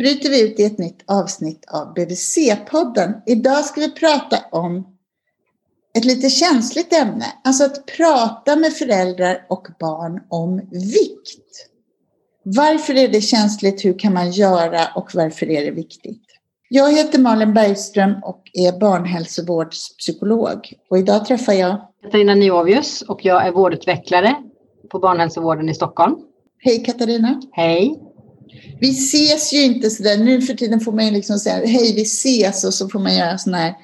bryter vi ut i ett nytt avsnitt av BVC-podden. Idag ska vi prata om ett lite känsligt ämne. Alltså att prata med föräldrar och barn om vikt. Varför är det känsligt? Hur kan man göra? Och varför är det viktigt? Jag heter Malin Bergström och är barnhälsovårdspsykolog. Och idag träffar jag Katarina Niovius och jag är vårdutvecklare på barnhälsovården i Stockholm. Hej Katarina! Hej! Vi ses ju inte sådär. Nu för tiden får man ju liksom säga hej vi ses och så får man göra sådana här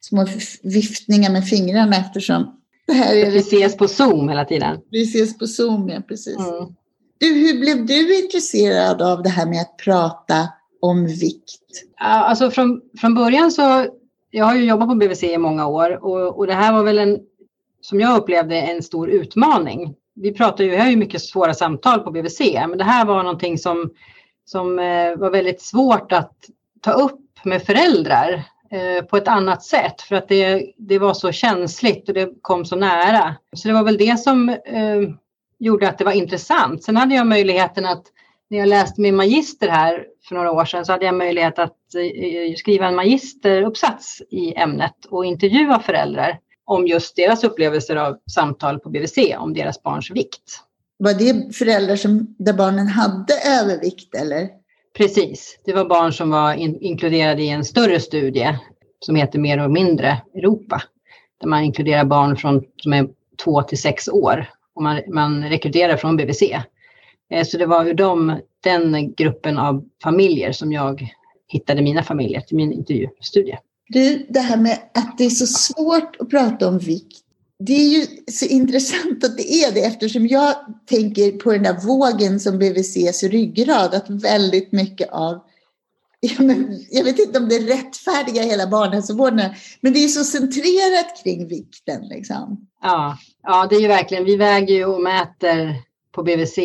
små viftningar med fingrarna eftersom det här är... Vi ses på Zoom hela tiden. Vi ses på Zoom, ja precis. Mm. Du, hur blev du intresserad av det här med att prata om vikt? Alltså från, från början så, jag har ju jobbat på BVC i många år och, och det här var väl en, som jag upplevde, en stor utmaning. Vi pratar ju, vi har ju mycket svåra samtal på BVC, men det här var någonting som, som eh, var väldigt svårt att ta upp med föräldrar eh, på ett annat sätt för att det, det var så känsligt och det kom så nära. Så det var väl det som eh, gjorde att det var intressant. Sen hade jag möjligheten att när jag läste min magister här för några år sedan så hade jag möjlighet att eh, skriva en magisteruppsats i ämnet och intervjua föräldrar om just deras upplevelser av samtal på BVC om deras barns vikt. Var det föräldrar som, där barnen hade övervikt eller? Precis, det var barn som var in, inkluderade i en större studie som heter Mer och mindre Europa. Där man inkluderar barn från, som är två till sex år och man, man rekryterar från BVC. Eh, så det var ur dem, den gruppen av familjer som jag hittade mina familjer till min intervjustudie. Du, det här med att det är så svårt att prata om vikt. Det är ju så intressant att det är det eftersom jag tänker på den där vågen som BVCs ryggrad, att väldigt mycket av Ja, men jag vet inte om det rättfärdiga hela barnhälsovården, men det är så centrerat kring vikten. Liksom. Ja, ja, det är ju verkligen, vi väger ju och mäter på BVC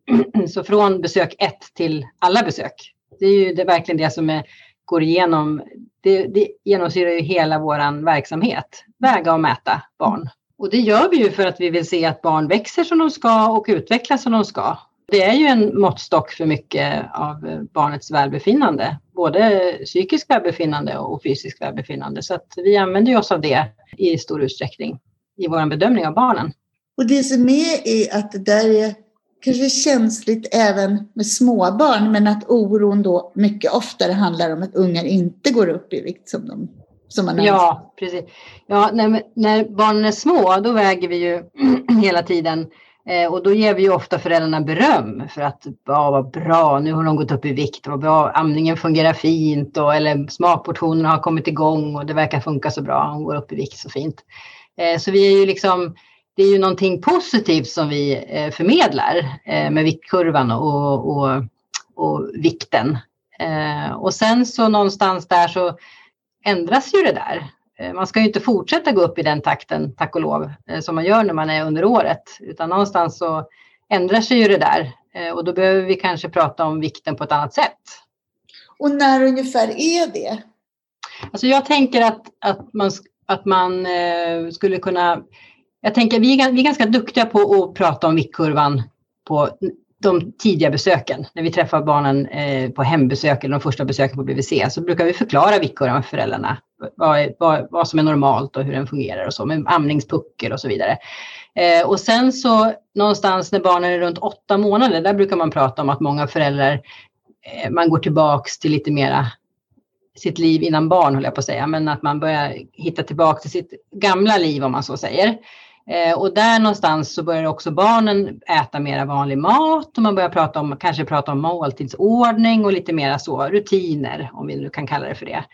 så från besök ett till alla besök. Det är ju det, verkligen det som är, går igenom. Det, det genomsyrar ju hela vår verksamhet. Väga och mäta barn. Och det gör vi ju för att vi vill se att barn växer som de ska och utvecklas som de ska. Det är ju en måttstock för mycket av barnets välbefinnande, både psykiskt välbefinnande och fysiskt välbefinnande. Så att vi använder oss av det i stor utsträckning i vår bedömning av barnen. Och det som är är att det där är kanske känsligt även med småbarn, men att oron då mycket oftare handlar om att ungar inte går upp i vikt som de som man Ja, precis. Ja, när, när barnen är små, då väger vi ju hela tiden eh, och då ger vi ju ofta föräldrarna beröm för att ja, vad bra, nu har de gått upp i vikt, vad bra, amningen fungerar fint och, eller smakportionerna har kommit igång och det verkar funka så bra, hon går upp i vikt så fint. Eh, så vi är ju liksom det är ju någonting positivt som vi eh, förmedlar eh, med viktkurvan och, och, och vikten. Eh, och sen så någonstans där så ändras ju det där. Man ska ju inte fortsätta gå upp i den takten, tack och lov, som man gör när man är under året, utan någonstans så ändrar sig ju det där och då behöver vi kanske prata om vikten på ett annat sätt. Och när ungefär är det? Alltså jag tänker att, att man, att man skulle kunna jag tänker vi är, vi är ganska duktiga på att prata om viktkurvan på de tidiga besöken. När vi träffar barnen eh, på hembesök eller de första besöken på BVC så brukar vi förklara viktkurvan för föräldrarna. Vad, vad, vad, som är normalt och hur den fungerar och så med amningspuckel och så vidare. Eh, och sen så någonstans när barnen är runt åtta månader, där brukar man prata om att många föräldrar, eh, man går tillbaks till lite mera sitt liv innan barn, håller jag på att säga, men att man börjar hitta tillbaka till sitt gamla liv om man så säger. Eh, och där någonstans så börjar också barnen äta mera vanlig mat och man börjar prata om, kanske prata om måltidsordning och lite mera så rutiner, om vi nu kan kalla det för det.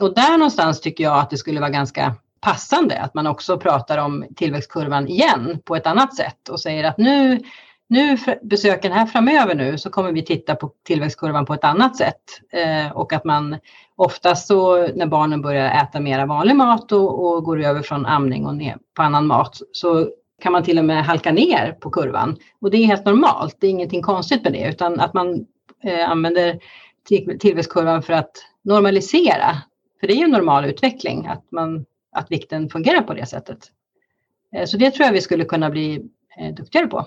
Och där någonstans tycker jag att det skulle vara ganska passande att man också pratar om tillväxtkurvan igen på ett annat sätt och säger att nu, nu besöken här framöver nu så kommer vi titta på tillväxtkurvan på ett annat sätt eh, och att man oftast så när barnen börjar äta mera vanlig mat och, och går över från amning och ner på annan mat så kan man till och med halka ner på kurvan. Och det är helt normalt, det är ingenting konstigt med det utan att man eh, använder tillväxtkurvan för att normalisera. För det är ju en normal utveckling att, man, att vikten fungerar på det sättet. Eh, så det tror jag vi skulle kunna bli eh, duktigare på.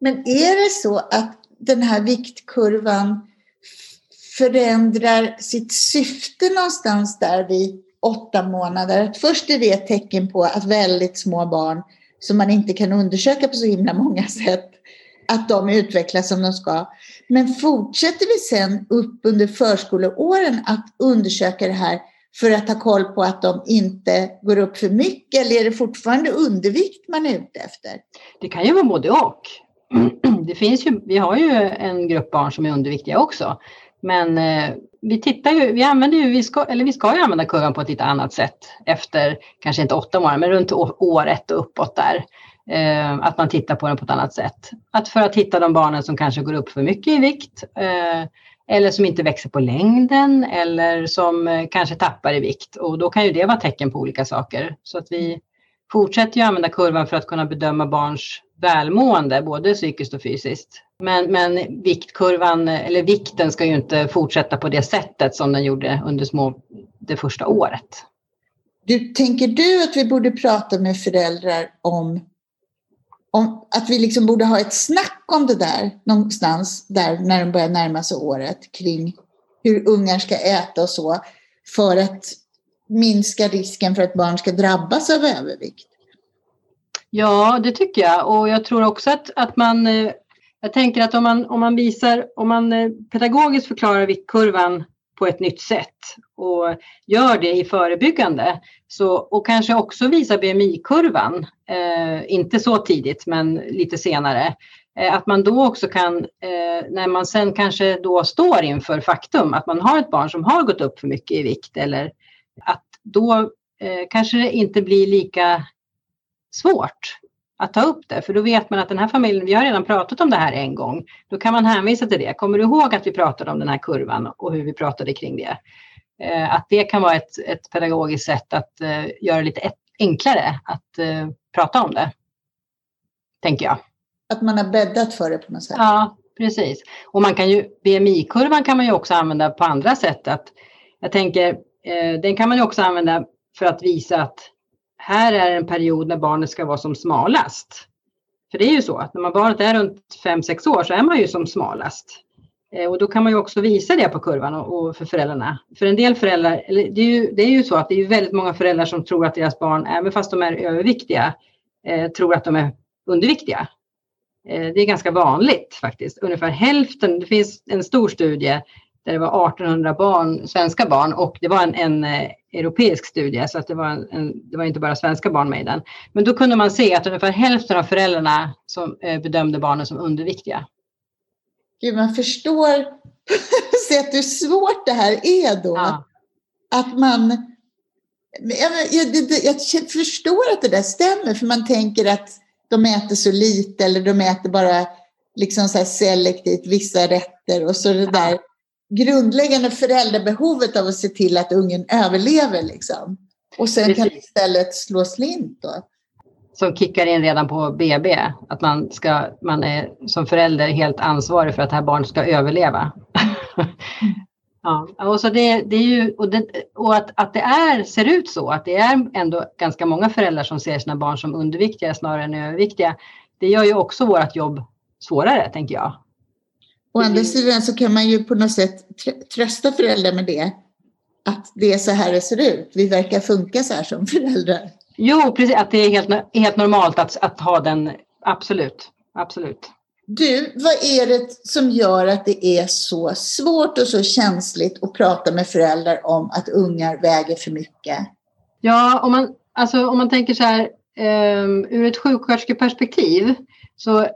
Men är det så att den här viktkurvan förändrar sitt syfte någonstans där vid åtta månader? Att först är det ett tecken på att väldigt små barn som man inte kan undersöka på så himla många sätt att de utvecklas som de ska. Men fortsätter vi sen upp under förskoleåren att undersöka det här för att ha koll på att de inte går upp för mycket eller är det fortfarande undervikt man är ute efter? Det kan ju vara både och. Mm. Det finns ju, vi har ju en grupp barn som är underviktiga också. Men eh, vi tittar ju, vi använder ju, vi ska, eller vi ska ju använda kurvan på ett lite annat sätt efter, kanske inte åtta månader, men runt år ett och uppåt där. Eh, att man tittar på den på ett annat sätt. Att för att hitta de barnen som kanske går upp för mycket i vikt eh, eller som inte växer på längden eller som eh, kanske tappar i vikt. Och då kan ju det vara tecken på olika saker. Så att vi fortsätter ju använda kurvan för att kunna bedöma barns välmående, både psykiskt och fysiskt. Men, men viktkurvan, eller vikten ska ju inte fortsätta på det sättet som den gjorde under små, det första året. Du, tänker du att vi borde prata med föräldrar om om, att vi liksom borde ha ett snack om det där någonstans där när de börjar närma sig året kring hur ungar ska äta och så för att minska risken för att barn ska drabbas av övervikt. Ja, det tycker jag. Och jag tror också att, att man eh, jag tänker att om man, om man visar, om man eh, pedagogiskt förklarar viktkurvan på ett nytt sätt och gör det i förebyggande så, och kanske också visar BMI-kurvan, eh, inte så tidigt men lite senare, eh, att man då också kan, eh, när man sen kanske då står inför faktum att man har ett barn som har gått upp för mycket i vikt eller att då eh, kanske det inte blir lika svårt att ta upp det, för då vet man att den här familjen, vi har redan pratat om det här en gång, då kan man hänvisa till det. Kommer du ihåg att vi pratade om den här kurvan och hur vi pratade kring det? Eh, att det kan vara ett, ett pedagogiskt sätt att eh, göra det lite enklare att eh, prata om det, tänker jag. Att man har bäddat för det på något sätt? Ja, precis. Och man kan ju, BMI-kurvan kan man ju också använda på andra sätt. Att, jag tänker, den kan man ju också använda för att visa att här är en period när barnet ska vara som smalast. För det är ju så att när man barnet är runt 5-6 år så är man ju som smalast. Eh, och då kan man ju också visa det på kurvan och, och för föräldrarna. För en del föräldrar, eller det är, ju, det är ju så att det är väldigt många föräldrar som tror att deras barn, även fast de är överviktiga, eh, tror att de är underviktiga. Eh, det är ganska vanligt faktiskt. Ungefär hälften, det finns en stor studie där det var 1800 barn, svenska barn och det var en, en eh, europeisk studie så att det, var en, det var inte bara svenska barn med i den. Men då kunde man se att ungefär hälften av föräldrarna som, eh, bedömde barnen som underviktiga. Gud, man förstår sett hur svårt det här är då. Ja. Att man... Jag, jag, jag, jag, förstår att det där stämmer för man tänker att de äter så lite eller de äter bara liksom så selektivt vissa rätter och så det där grundläggande föräldrabehovet av att se till att ungen överlever. Liksom. Och sen Precis. kan det istället slå slint. Då. Som kickar in redan på BB, att man, ska, man är som förälder helt ansvarig för att det här barnet ska överleva. ja, och, så det, det är ju, och, det, och att, att det är, ser ut så, att det är ändå ganska många föräldrar som ser sina barn som underviktiga snarare än överviktiga. Det gör ju också vårt jobb svårare, tänker jag. Å andra sidan så kan man ju på något sätt trösta föräldrar med det. Att det är så här det ser ut. Vi verkar funka så här som föräldrar. Jo, precis. Att det är helt, helt normalt att, att ha den. Absolut. Absolut. Du, vad är det som gör att det är så svårt och så känsligt att prata med föräldrar om att ungar väger för mycket? Ja, om man, alltså, om man tänker så här um, ur ett sjuksköterskeperspektiv så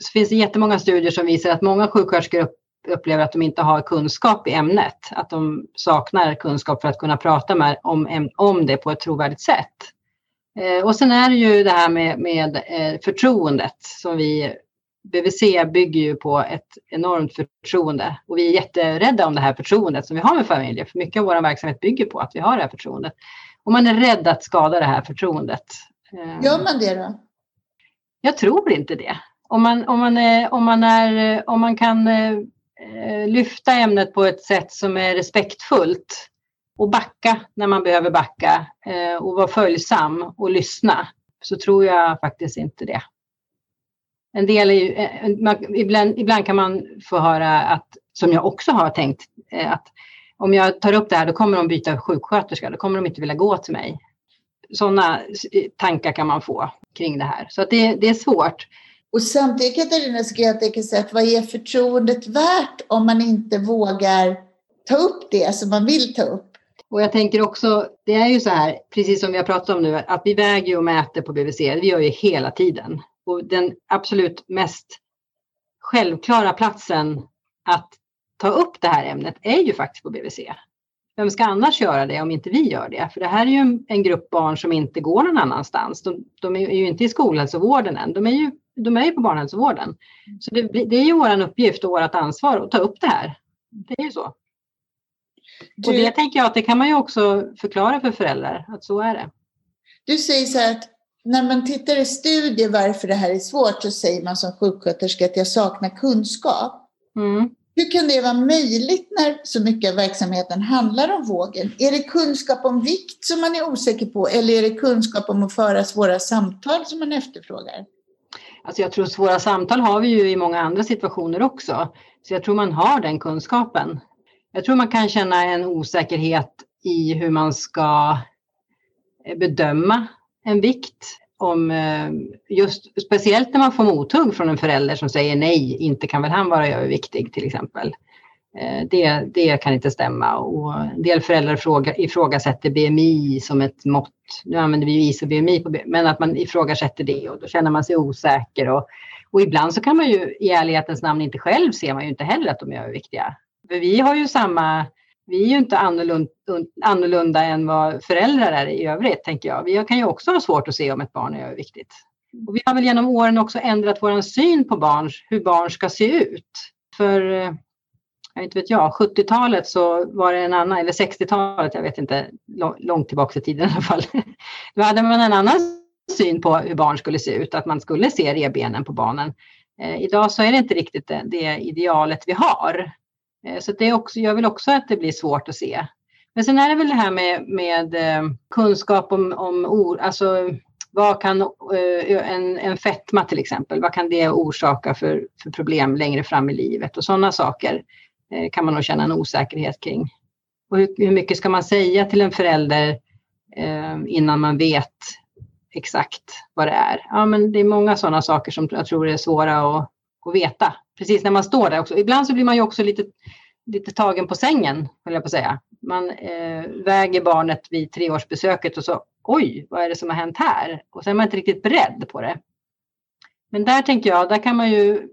så finns det jättemånga studier som visar att många sjuksköterskor upplever att de inte har kunskap i ämnet. Att de saknar kunskap för att kunna prata med, om, om det på ett trovärdigt sätt. Eh, och sen är det ju det här med, med eh, förtroendet som vi BVC bygger ju på ett enormt förtroende och vi är jätterädda om det här förtroendet som vi har med familjer. För mycket av vår verksamhet bygger på att vi har det här förtroendet. Och man är rädd att skada det här förtroendet. Eh, Gör man det då? Jag tror inte det om man, om man, är, om man, är, eh, om man kan eh, eh, lyfta ämnet på ett sätt som är respektfullt och backa när man behöver backa eh, och vara följsam och lyssna så tror jag faktiskt inte det. En del är ju, man, ibland, ibland kan man få höra att, som jag också har tänkt, att om jag tar upp det här då kommer de byta sjuksköterska, då kommer de inte vilja gå till mig. Sådana tankar kan man få kring det här. Så att det, det är svårt. Och samtidigt Katarina skulle jag tänka sig att vad är förtroendet värt om man inte vågar ta upp det som man vill ta upp? Och jag tänker också, det är ju så här, precis som vi har pratat om nu, att vi väger och mäter på BVC, det gör ju hela tiden. Och den absolut mest självklara platsen att ta upp det här ämnet är ju faktiskt på BVC. Vem ska annars göra det om inte vi gör det? För det här är ju en grupp barn som inte går någon annanstans. De, de är ju inte i skolhälsovården än, de är ju, de är ju på barnhälsovården. Så det, det är ju vår uppgift och vårt ansvar att ta upp det här. Det är ju så. Du, och det tänker jag att det kan man ju också förklara för föräldrar, att så är det. Du säger så här att när man tittar i studier varför det här är svårt så säger man som sjuksköterska att jag saknar kunskap. Mm. Hur kan det vara möjligt när så mycket av verksamheten handlar om vågen? Är det kunskap om vikt som man är osäker på eller är det kunskap om att föra svåra samtal som man efterfrågar? Alltså jag tror svåra samtal har vi ju i många andra situationer också. Så jag tror man har den kunskapen. Jag tror man kan känna en osäkerhet i hur man ska eh, bedöma en vikt. Om eh, just, speciellt när man får mothugg från en förälder som säger nej, inte kan väl han vara överviktig till exempel. Eh, det, det kan inte stämma och en del föräldrar fråga, ifrågasätter BMI som ett mått. Nu använder vi ju ISO BMI, på, men att man ifrågasätter det och då känner man sig osäker. Och, och ibland så kan man ju i ärlighetens namn inte själv ser man ju inte heller att de är överviktiga. För vi har ju samma, vi är ju inte annorlunda, annorlunda än vad föräldrar är i övrigt, tänker jag. Vi kan ju också ha svårt att se om ett barn är överviktigt. Och vi har väl genom åren också ändrat vår syn på barn, hur barn ska se ut. För, eh, inte vet jag, 70-talet så var det en annan, eller 60-talet, jag vet inte, långt tillbaka i tiden i alla fall. Då hade man en annan syn på hur barn skulle se ut, att man skulle se rebenen på barnen. Eh, idag så är det inte riktigt det, det idealet vi har. Eh, så det är också, gör väl också att det blir svårt att se. Men sen är det väl det här med, med eh, kunskap om, om or, alltså vad kan eh, en, en fetma till exempel, vad kan det orsaka för, för problem längre fram i livet och sådana saker Eh, kan man nog känna en osäkerhet kring. Och hur, hur mycket ska man säga till en förälder eh, innan man vet exakt vad det är? Ja, men det är många sådana saker som jag tror är svåra att, att veta precis när man står där också. Ibland så blir man ju också lite, lite tagen på sängen, höll jag på att säga. Man eh, väger barnet vid treårsbesöket och så oj, vad är det som har hänt här? Och sen är man inte riktigt beredd på det. Men där tänker jag, där kan man ju,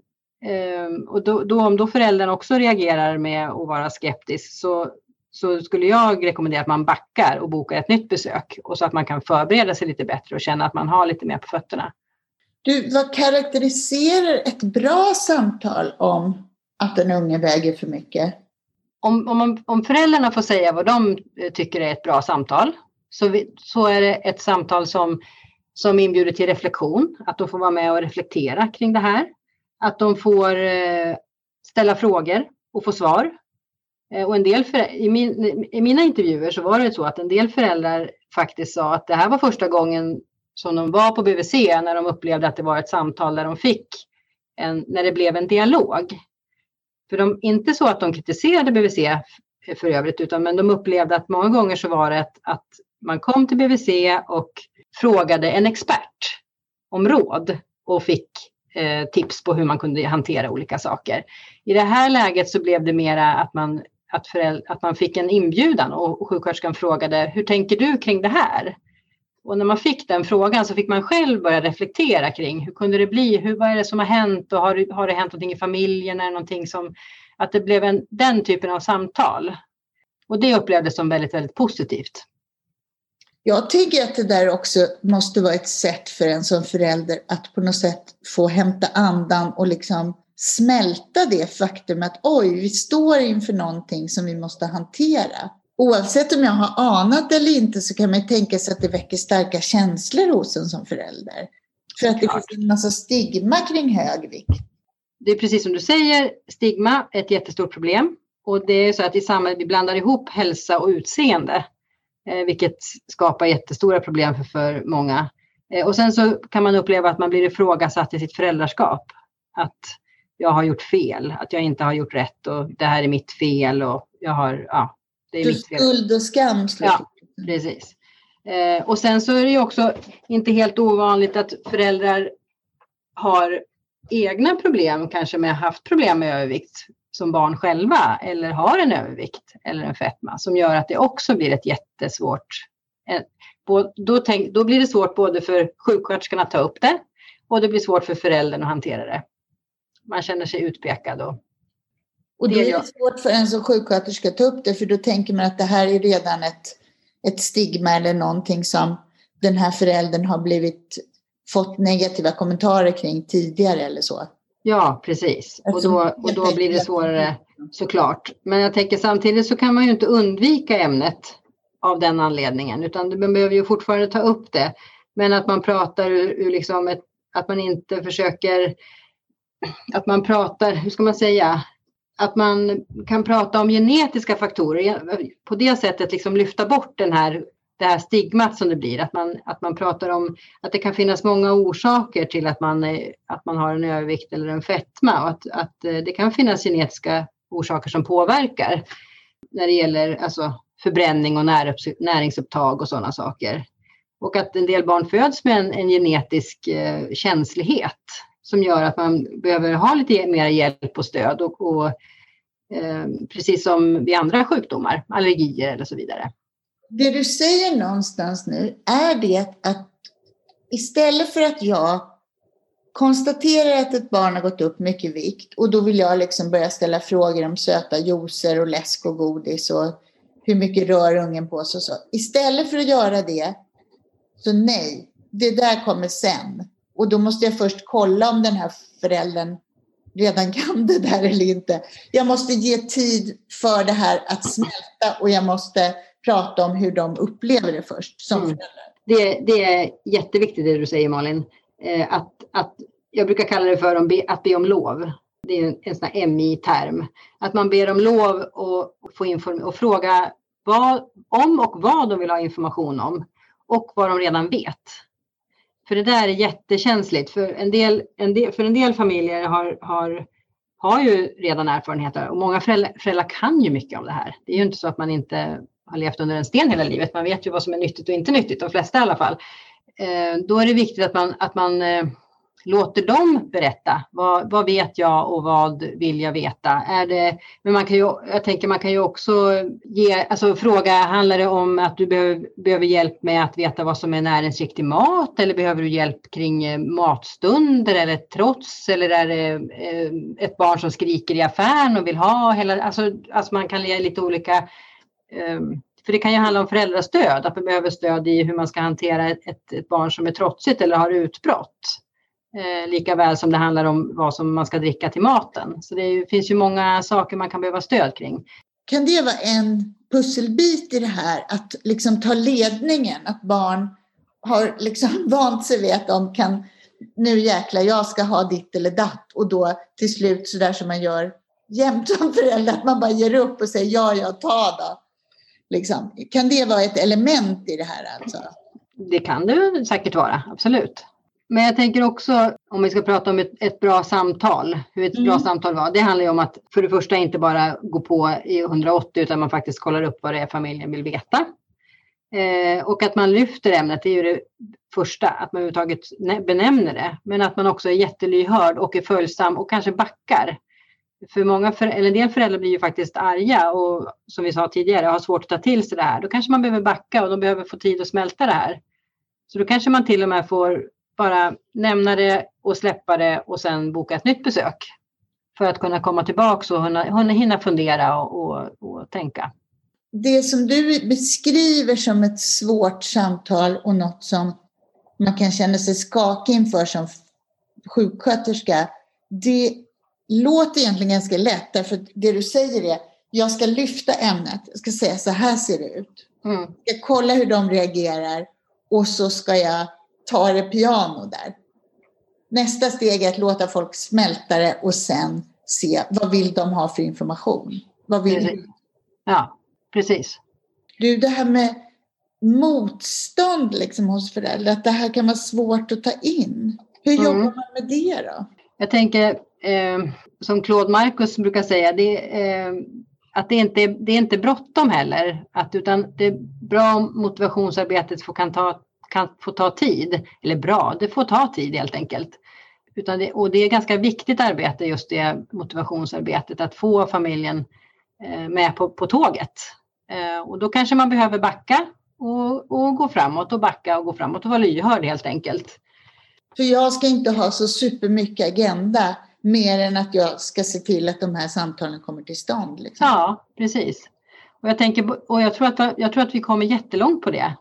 och då, då, om då föräldern också reagerar med att vara skeptisk så, så skulle jag rekommendera att man backar och bokar ett nytt besök och så att man kan förbereda sig lite bättre och känna att man har lite mer på fötterna. Du, vad karaktäriserar ett bra samtal om att en unge väger för mycket? Om, om, om föräldrarna får säga vad de eh, tycker är ett bra samtal så, vi, så är det ett samtal som, som inbjuder till reflektion, att de får vara med och reflektera kring det här. Att de får eh, ställa frågor och få svar. Eh, och en del i, min, I mina intervjuer så var det så att en del föräldrar faktiskt sa att det här var första gången som de var på BVC när de upplevde att det var ett samtal där de fick en, när det blev en dialog. För de, inte så att de kritiserade BVC för övrigt, utan men de upplevde att många gånger så var det att, att man kom till BVC och frågade en expert om råd och fick Eh, tips på hur man kunde hantera olika saker. I det här läget så blev det mera att man, att, att man fick en inbjudan och, och sjuksköterskan frågade hur tänker du kring det här? Och när man fick den frågan så fick man själv börja reflektera kring hur kunde det bli? Hur, vad är det som har hänt och har, har det hänt någonting i familjen? Är det någonting som, att det blev en, den typen av samtal. Och det upplevdes som väldigt, väldigt positivt. Jag tycker att det där också måste vara ett sätt för en som förälder att på något sätt få hämta andan och liksom smälta det faktum att oj, vi står inför någonting som vi måste hantera oavsett om jag har anat eller inte så kan man tänka sig att det väcker starka känslor hos en som förälder. För att det finns en massa stigma kring hög vikt. Det är precis som du säger, stigma är ett jättestort problem. Och det är så att i samhället vi blandar ihop hälsa och utseende. Eh, vilket skapar jättestora problem för, för många. Eh, och sen så kan man uppleva att man blir ifrågasatt i sitt föräldraskap. Att jag har gjort fel, att jag inte har gjort rätt och det här är mitt fel och jag har, ja, det är Så mitt fel. skuld och skam. Ja, precis. Eh, och sen så är det ju också inte helt ovanligt att föräldrar har egna problem, kanske med haft problem med övervikt som barn själva eller har en övervikt eller en fetma som gör att det också blir ett jättesvårt. Då, tänk, då blir det svårt både för sjuksköterskan att ta upp det och det blir svårt för föräldern att hantera det. Man känner sig utpekad och Och då Det är det svårt för en som sjuksköterska att ta upp det för då tänker man att det här är redan ett, ett stigma eller någonting som den här föräldern har blivit fått negativa kommentarer kring tidigare eller så. Ja, precis. Och då, och då blir det svårare såklart. Men jag tänker samtidigt så kan man ju inte undvika ämnet av den anledningen, utan man behöver ju fortfarande ta upp det. Men att man pratar ur, ur liksom ett, att man inte försöker, att man pratar, hur ska man säga, att man kan prata om genetiska faktorer, på det sättet liksom lyfta bort den här, det här stigmat som det blir, att man, att man pratar om att det kan finnas många orsaker till att man, eh, att man har en övervikt eller en fetma och att, att eh, det kan finnas genetiska orsaker som påverkar när det gäller alltså, förbränning och näringsupptag och sådana saker. Och att en del barn föds med en, en genetisk eh, känslighet som gör att man behöver ha lite mer hjälp och stöd och, och eh, precis som vid andra sjukdomar, allergier eller så vidare. Det du säger någonstans nu är det att istället för att jag konstaterar att ett barn har gått upp mycket i vikt och då vill jag liksom börja ställa frågor om söta juicer och läsk och godis och hur mycket rör ungen på sig och så. Istället för att göra det, så nej, det där kommer sen. Och då måste jag först kolla om den här föräldern redan kan det där eller inte. Jag måste ge tid för det här att smälta och jag måste prata om hur de upplever det först som Mm. föräldrar. Det, det är jätteviktigt det du säger Malin. Eh, att, att, jag brukar kalla det för att be, om lov. Det är en, en sån här MI-term. Att man ber om lov och, få inform- och fråga vad, om och vad de vill ha information om. Och vad de redan vet. För det där är jättekänsligt. För en del, en del, för en del familjer har, har, har ju redan erfarenheter och många föräldrar, föräldrar kan ju mycket om det här. Det är ju inte så att man inte har levt under en sten hela livet. Man vet ju vad som är nyttigt och inte nyttigt, de flesta i alla fall. Eh, då är det viktigt att man, att man eh, låter dem berätta. Vad, vad vet jag och vad vill jag veta? Är det, men man kan ju, jag tänker man kan ju också ge, alltså fråga, handlar det om att du behöver, behöver hjälp med att veta vad som är näringsriktig mat? Eller behöver du hjälp kring eh, matstunder eller trots? Eller är det ett barn som skriker i affären och vill ha hela, alltså, alltså man kan ge lite olika Ehm, för det kan ju handla om föräldrastöd, att man behöver stöd i hur man ska hantera ett, ett, barn som är trotsigt eller har utbrott. Eh, lika väl som det handlar om vad som man ska dricka till maten. Så det är, finns ju många saker man kan behöva stöd kring. Kan det vara en pusselbit i det här att liksom ta ledningen? Att barn har liksom vant sig vid att de kan nu jäklar jag ska ha ditt eller datt och då till slut så där som man gör jämt som förälder att man bara ger upp och säger ja, ja, ta då. Liksom. Kan det vara ett element i det här alltså? Det kan det säkert vara, absolut. Men jag tänker också, om vi ska prata om ett, ett bra samtal, hur ett bra Mm. samtal var. Det handlar ju om att för det första inte bara gå på i 180 utan man faktiskt kollar upp vad det är familjen vill veta. Eh, och att man lyfter ämnet, det är ju det första, att man överhuvudtaget nä- benämner det. Men att man också är jättelyhörd och är följsam och kanske backar. För många, för, eller en del föräldrar blir ju faktiskt arga och som vi sa tidigare har svårt att ta till sig det här. Då kanske man behöver backa och de behöver få tid att smälta det här. Så då kanske man till och med får bara nämna det och släppa det och sen boka ett nytt besök. För att kunna komma tillbaka och hinna, hinna- fundera och, och, och tänka. Det som du beskriver som ett svårt samtal och något som man kan känna sig skakig inför som sjuksköterska, det låter egentligen ganska lätt därför att det du säger är jag ska lyfta ämnet, jag ska säga så här ser det ut. Mm. Jag ska kolla hur de reagerar och så ska jag ta det piano där. Nästa steg är att låta folk smälta det och sen se vad vill de ha för information. Vad vill Precis. Ja, precis. du, det här med motstånd liksom hos föräldrar, att det här kan vara svårt att ta in. Hur Mm. jobbar man med det då? Jag tänker, eh, som Claude Marcus brukar säga, det, eh, att det inte är, det är inte bråttom heller. Att, utan det är bra om motivationsarbetet får, kan, ta, kan få ta tid. Eller bra, det får ta tid helt enkelt. Utan det, och det är ganska viktigt arbete, just det motivationsarbetet, att få familjen eh, med på, på tåget. Eh, och då kanske man behöver backa och, och gå framåt och backa och gå framåt och vara lyhörd helt enkelt. För jag ska inte ha så supermycket agenda mer än att jag ska se till att de här samtalen kommer till stånd. Liksom. Ja, precis. Och jag, tänker, och jag, tror att, jag tror att vi kommer jättelångt på det.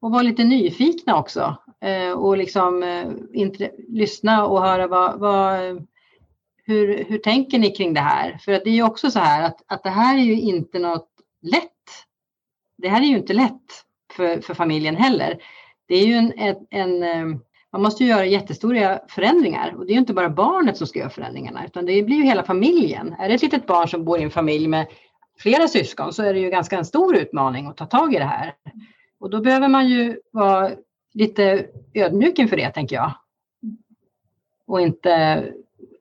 Och vara lite nyfikna också. Eh, och liksom eh, inte, lyssna och höra vad, vad, hur, hur tänker ni kring det här? För att det är ju också så här att, att det här är ju inte något lätt. Det här är ju inte lätt för, för familjen heller. Det är ju en, en, en eh, man måste ju göra jättestora förändringar och det är ju inte bara barnet som ska göra förändringarna utan det blir ju hela familjen. Är det ett litet barn som bor i en familj med flera syskon så är det ju ganska en stor utmaning att ta tag i det här. Och då behöver man ju vara lite ödmjuk inför det tänker jag. Och inte,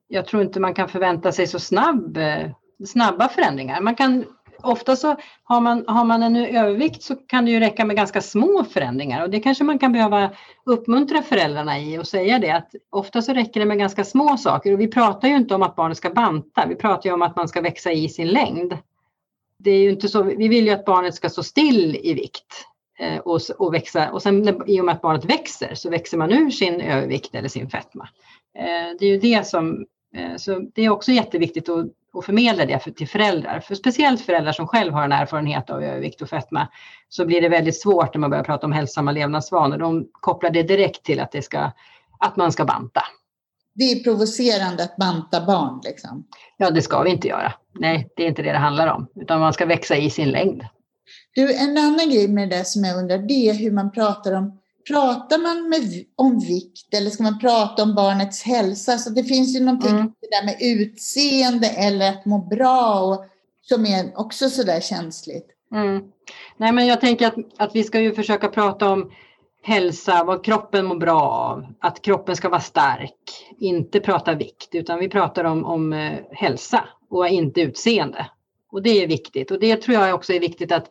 jag tror inte man kan förvänta sig så snabb, eh, snabba förändringar. Man kan ofta så har man, har man en övervikt så kan det ju räcka med ganska små förändringar och det kanske man kan behöva uppmuntra föräldrarna i och säga det att ofta så räcker det med ganska små saker och vi pratar ju inte om att barnet ska banta, vi pratar ju om att man ska växa i sin längd. Det är ju inte så, vi vill ju att barnet ska stå still i vikt eh, och, och växa och sen i och med att barnet växer så växer man ur sin övervikt eller sin fetma. Eh, det är ju det som, eh, så det är också jätteviktigt att och förmedla det för, till föräldrar. För speciellt föräldrar som själv har en erfarenhet av övervikt och fetma så blir det väldigt svårt när man börjar prata om hälsosamma levnadsvanor. De kopplar det direkt till att, det ska, att man ska banta. Det är provocerande att banta barn liksom. Ja, det ska vi inte göra. Nej, det är inte det det handlar om, utan man ska växa i sin längd. Du, en annan grej med det som jag undrar, det är hur man pratar om Pratar man med, om vikt eller ska man prata om barnets hälsa? Så det finns ju någonting Mm. där med utseende eller att må bra och, som är också sådär känsligt. Mm. Nej, men jag tänker att, att vi ska ju försöka prata om hälsa, vad kroppen mår bra av, att kroppen ska vara stark, inte prata vikt, utan vi pratar om, om eh, hälsa och inte utseende. Och det är viktigt och det tror jag också är viktigt att,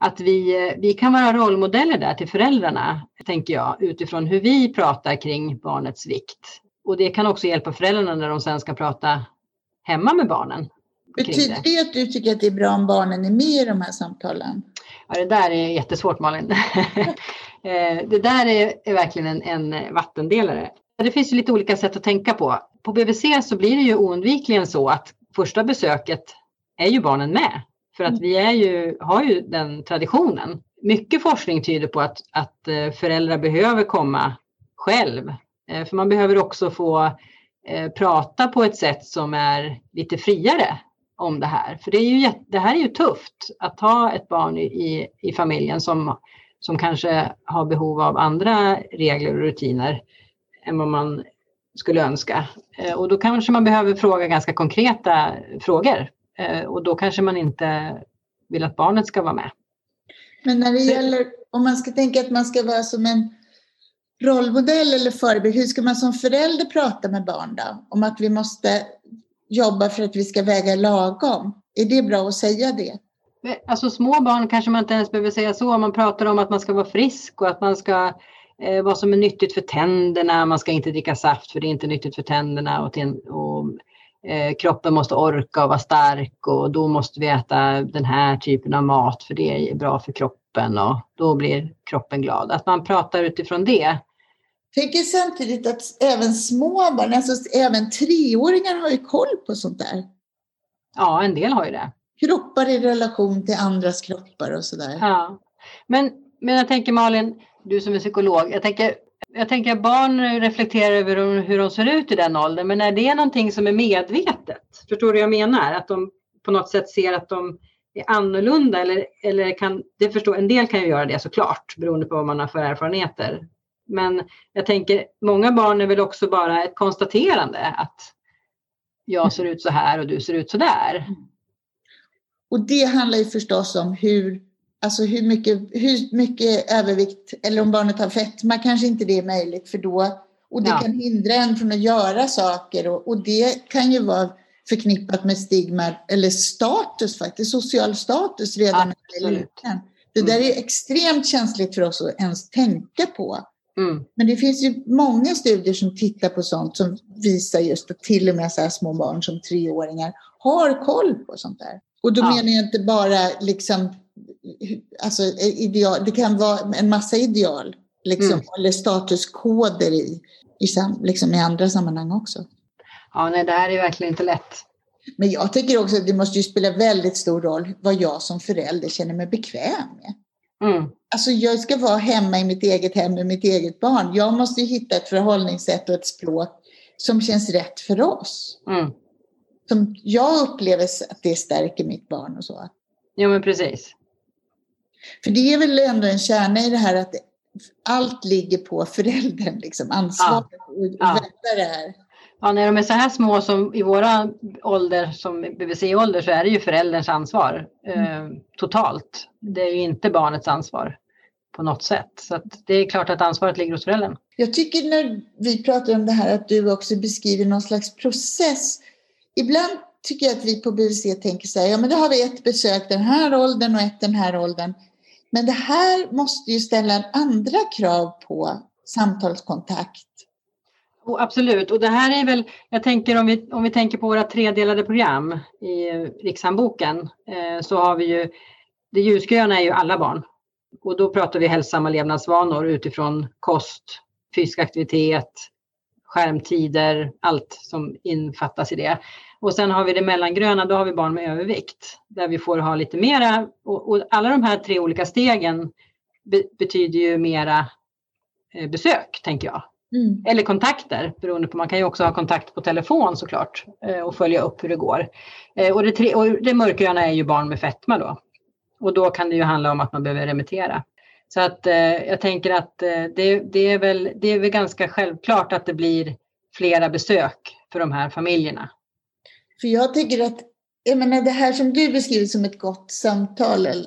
att vi, vi kan vara rollmodeller där till föräldrarna, tänker jag, utifrån hur vi pratar kring barnets vikt. Och det kan också hjälpa föräldrarna när de sen ska prata hemma med barnen. Betyder det att du tycker att det är bra om barnen är med i de här samtalen? Ja, det där är jättesvårt Malin. Eh, det där är, är verkligen en, en vattendelare. Det finns ju lite olika sätt att tänka på. På BVC så blir det ju oundvikligen så att första besöket är ju barnen med. För att vi är ju, har ju den traditionen. Mycket forskning tyder på att, att eh, föräldrar behöver komma själv. Eh, För man behöver också få eh, prata på ett sätt som är lite friare om det här. För det, är ju, det här är ju tufft att ha ett barn i, i, familjen som, som kanske har behov av andra regler och rutiner än vad man skulle önska. Och då kanske man behöver fråga ganska konkreta frågor. Eh, Och då kanske man inte vill att barnet ska vara med. Men när det Så- gäller, om man ska tänka att man ska vara som en rollmodell eller förebild, hur ska man som förälder prata med barn då? Om att vi måste jobba för att vi ska väga lagom. Är det bra att säga det? Alltså små barn kanske man inte ens behöver säga så. Man pratar om att man ska vara frisk och att man ska eh, vad som är nyttigt för tänderna. Man ska inte dricka saft för det är inte nyttigt för tänderna. Och, och eh, kroppen måste orka och vara stark och då måste vi äta den här typen av mat för det är bra för kroppen och då blir kroppen glad. Att man pratar utifrån det. tänker samtidigt att även små barn, alltså även treåringar har ju koll på sånt där. Ja, en del har ju det. Kroppar i relation till andras kroppar och sådär. Ja. Men, men jag tänker Malin, du som är psykolog, jag tänker, jag tänker att barn reflekterar över hur de ser ut i den åldern, men är det någonting som är medvetet? Förstår du vad jag menar? Att de på något sätt ser att de är annorlunda eller, eller kan, det förstår, en del kan ju göra det såklart, beroende på vad man har för erfarenheter. Men jag tänker, många barn är väl också bara ett konstaterande att jag ser ut så här och du ser ut så där. Och det handlar ju förstås om hur Alltså hur mycket, hur mycket övervikt, eller om barnet har fetma kanske inte det är möjligt för då, och det Ja. kan hindra en från att göra saker och, och det kan ju vara förknippat med stigma eller status faktiskt, social status redan när man är liten. Det där är extremt känsligt för oss att ens tänka på. Mm. Men det finns ju många studier som tittar på sånt som visar just att till och med så här små barn som treåringar har koll på sånt där. Och då Ja. menar jag inte bara liksom, alltså ideal, det kan vara en massa ideal, liksom, Mm. eller statuskoder i, i, liksom, i andra sammanhang också. Ja, nej, det här är verkligen inte lätt. Men jag tycker också att det måste ju spela väldigt stor roll vad jag som förälder känner mig bekväm med. Mm. Alltså jag ska vara hemma i mitt eget hem med mitt eget barn. Jag måste hitta ett förhållningssätt och ett språk som känns rätt för oss. Mm. Som jag upplever att det stärker mitt barn och så. Jo, men precis. För det är väl ändå en kärna i det här att allt ligger på föräldern, liksom ansvaret och Ja. vänta det här. Ja, när de är så här små som i våra ålder, som BVC-ålder, så är det ju förälderns ansvar eh, totalt. Det är ju inte barnets ansvar på något sätt. Så det är klart att ansvaret ligger hos föräldern. Jag tycker när vi pratar om det här att du också beskriver någon slags process. Ibland tycker jag att vi på BVC tänker så här, ja men då har vi ett besök den här åldern och ett den här åldern. Men det här måste ju ställa andra krav på samtalskontakt. Oh, absolut, och det här är väl, jag tänker om vi, om vi tänker på våra tredelade program i Rikshandboken eh, så har vi ju, det ljusgröna är ju alla barn. Och då pratar vi hälsosamma levnadsvanor utifrån kost, fysisk aktivitet, skärmtider, allt som infattas i det. Och sen har vi det mellangröna, då har vi barn med övervikt där vi får ha lite mera och, och alla de här tre olika stegen be, betyder ju mera eh, besök, tänker jag. Mm. Eller kontakter, beroende på. Man kan ju också ha kontakt på telefon såklart eh, och följa upp hur det går. Eh, Och det, tre, och det mörkgröna är ju barn med fetma då. Och då kan det ju handla om att man behöver remittera. Så att eh, jag tänker att eh, det, det, är väl, det är väl ganska självklart att det blir flera besök för de här familjerna. För jag tycker att, jag menar det här som du beskriver som ett gott samtal, eller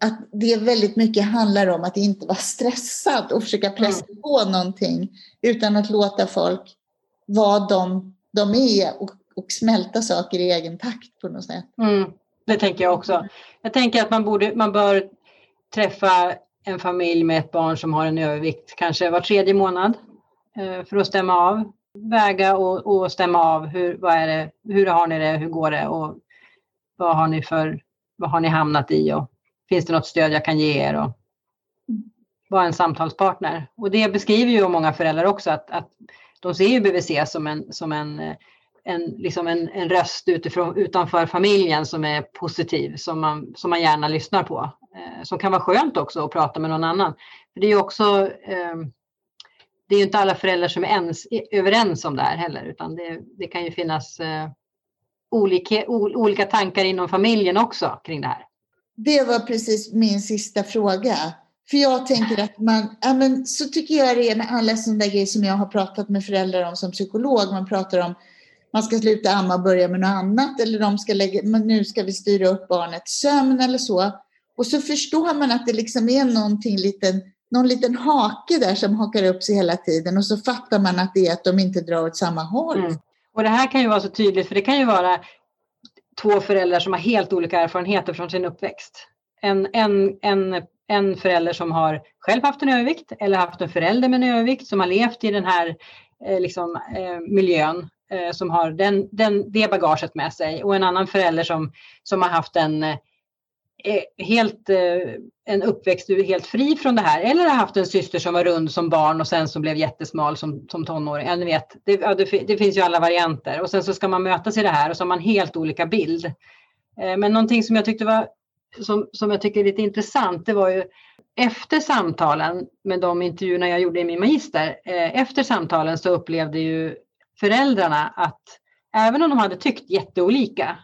att det väldigt mycket handlar om att inte vara stressad och försöka pressa på någonting utan att låta folk vara de de är och, och smälta saker i egen takt på något sätt. Mm, det tänker jag också. Jag tänker att man, borde, man bör träffa en familj med ett barn som har en övervikt, kanske var tredje månad, eh, för att stämma av, väga och, och stämma av hur, vad är det, hur har ni det, hur går det och vad har ni för, vad har ni hamnat i och finns det något stöd jag kan ge er och vara en samtalspartner. Och det beskriver ju många föräldrar också att, att de ser ju BVC som en, som en en, liksom en, en röst utifrån, utanför familjen som är positiv, som man, som man gärna lyssnar på. Eh, som kan vara skönt också att prata med någon annan. För det är ju också, eh, det är ju inte alla föräldrar som är ens, e, överens om det här heller, utan det, det kan ju finnas eh, olika, o, olika tankar inom familjen också kring det här. Det var precis min sista fråga. För jag tänker att man, ja men så tycker jag det är med alla sådana där grejer som jag har pratat med föräldrar om som psykolog. Man pratar om man ska sluta amma och börja med något annat eller de ska lägga, men nu ska vi styra upp barnets sömn eller så. Och så förstår man att det liksom är någonting liten, någon liten hake där som hakar upp sig hela tiden och så fattar man att det är att de inte drar åt samma håll. Mm. Och det här kan ju vara så tydligt för det kan ju vara två föräldrar som har helt olika erfarenheter från sin uppväxt. En, en, en, en förälder som har själv haft en övervikt eller haft en förälder med en övervikt som har levt i den här eh, liksom, eh, miljön eh, som har den, den, det bagaget med sig och en annan förälder som, som har haft en eh, Eh, helt eh, en uppväxt du är helt fri från det här eller har haft en syster som var rund som barn och sen som blev jättesmal som, som tonåring. Ja, ni vet, det, ja, det, det, finns ju alla varianter och sen så ska man mötas i det här och så har man helt olika bild. Eh, men någonting som jag tyckte var som, som jag tycker är lite intressant det var ju efter samtalen med de intervjuerna jag gjorde i min magister, efter samtalen så upplevde ju föräldrarna att även om de hade tyckt jätteolika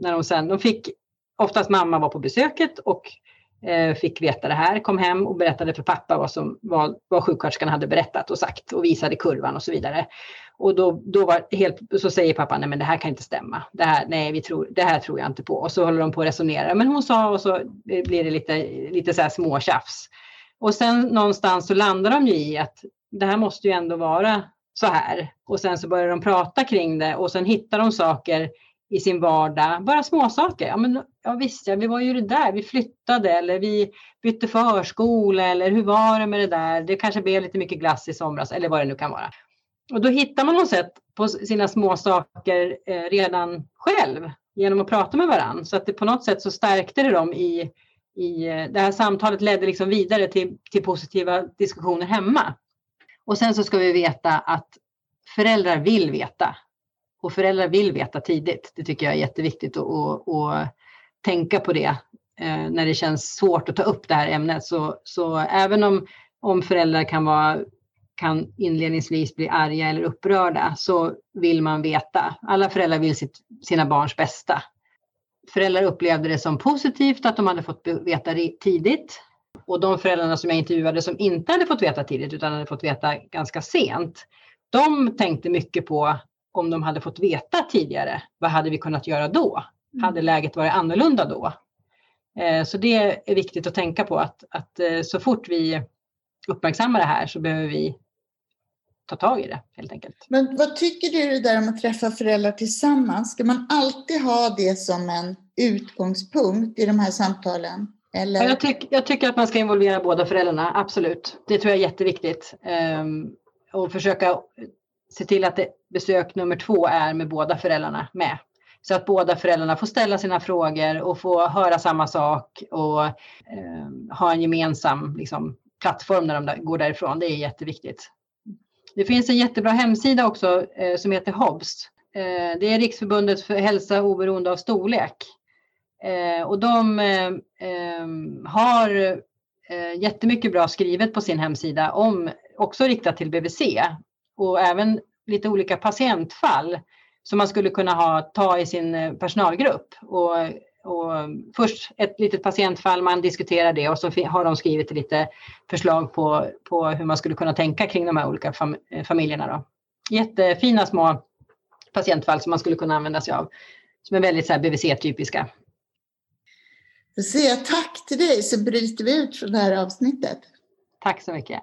när de sen, de fick oftast mamma var på besöket och eh, fick veta det här, kom hem och berättade för pappa vad, som, vad, vad sjuksköterskan hade berättat och sagt och visade kurvan och så vidare. Och då, då var helt, så säger pappa, nej men det här kan inte stämma. Det här, nej, vi tror, det här tror jag inte på. Och så håller de på att resonera. Men hon sa och så eh, blir det lite, lite så här småtjafs. Och sen någonstans så landar de ju i att det här måste ju ändå vara så här. Och sen så börjar de prata kring det och sen hittar de saker i sin vardag, bara småsaker. Ja, men, ja visst, ja, vi var ju det där, vi flyttade eller vi bytte förskola eller hur var det med det där? Det kanske blev lite mycket glass i somras eller vad det nu kan vara. Och då hittar man något sätt på sina småsaker eh, redan själv genom att prata med varandra. Så att det på något sätt så stärkte det dem i, i eh, det här samtalet ledde liksom vidare till, till positiva diskussioner hemma. Och sen så ska vi veta att föräldrar vill veta. Och föräldrar vill veta tidigt. Det tycker jag är jätteviktigt att, att tänka på det eh, när det känns svårt att ta upp det här ämnet. Så, så även om, om föräldrar kan, vara, kan inledningsvis bli arga eller upprörda så vill man veta. Alla föräldrar vill sitt, sina barns bästa. Föräldrar upplevde det som positivt att de hade fått veta tidigt och de föräldrarna som jag intervjuade som inte hade fått veta tidigt utan hade fått veta ganska sent, de tänkte mycket på om de hade fått veta tidigare, vad hade vi kunnat göra då? Mm. Hade läget varit annorlunda då? Eh, så det är viktigt att tänka på att, att eh, så fort vi uppmärksammar det här så behöver vi ta tag i det helt enkelt. Men vad tycker du det där om att träffa föräldrar tillsammans? Ska man alltid ha det som en utgångspunkt i de här samtalen? Eller? Ja, jag, tyck, jag, tycker att man ska involvera båda föräldrarna, absolut. Det tror jag är jätteviktigt. Um, och försöka se till att det, besök nummer två är med båda föräldrarna med. Så att båda föräldrarna får ställa sina frågor och få höra samma sak och eh, ha en gemensam liksom, plattform när de går därifrån. Det är jätteviktigt. Det finns en jättebra hemsida också eh, som heter HOBS. Eh, det är Riksförbundet för hälsa oberoende av storlek. Eh, och de eh, eh, har eh, jättemycket bra skrivet på sin hemsida om, också riktat till BVC och även lite olika patientfall som man skulle kunna ha, ta i sin eh, personalgrupp. Och, och först ett litet patientfall, man diskuterar det och så har de skrivit lite förslag på, på hur man skulle kunna tänka kring de här olika fam eh, familjerna. Då. Jättefina små patientfall som man skulle kunna använda sig av, som är väldigt BVC-typiska. Då säger jag tack till dig så bryter vi ut från det här avsnittet. Tack så mycket.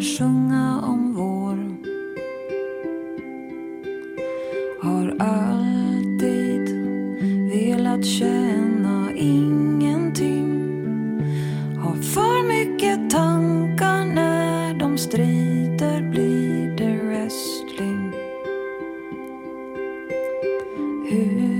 fåglarna sjunga om vår har alltid velat känna ingenting. Har för mycket tankar när de strider blir det wrestling. Hur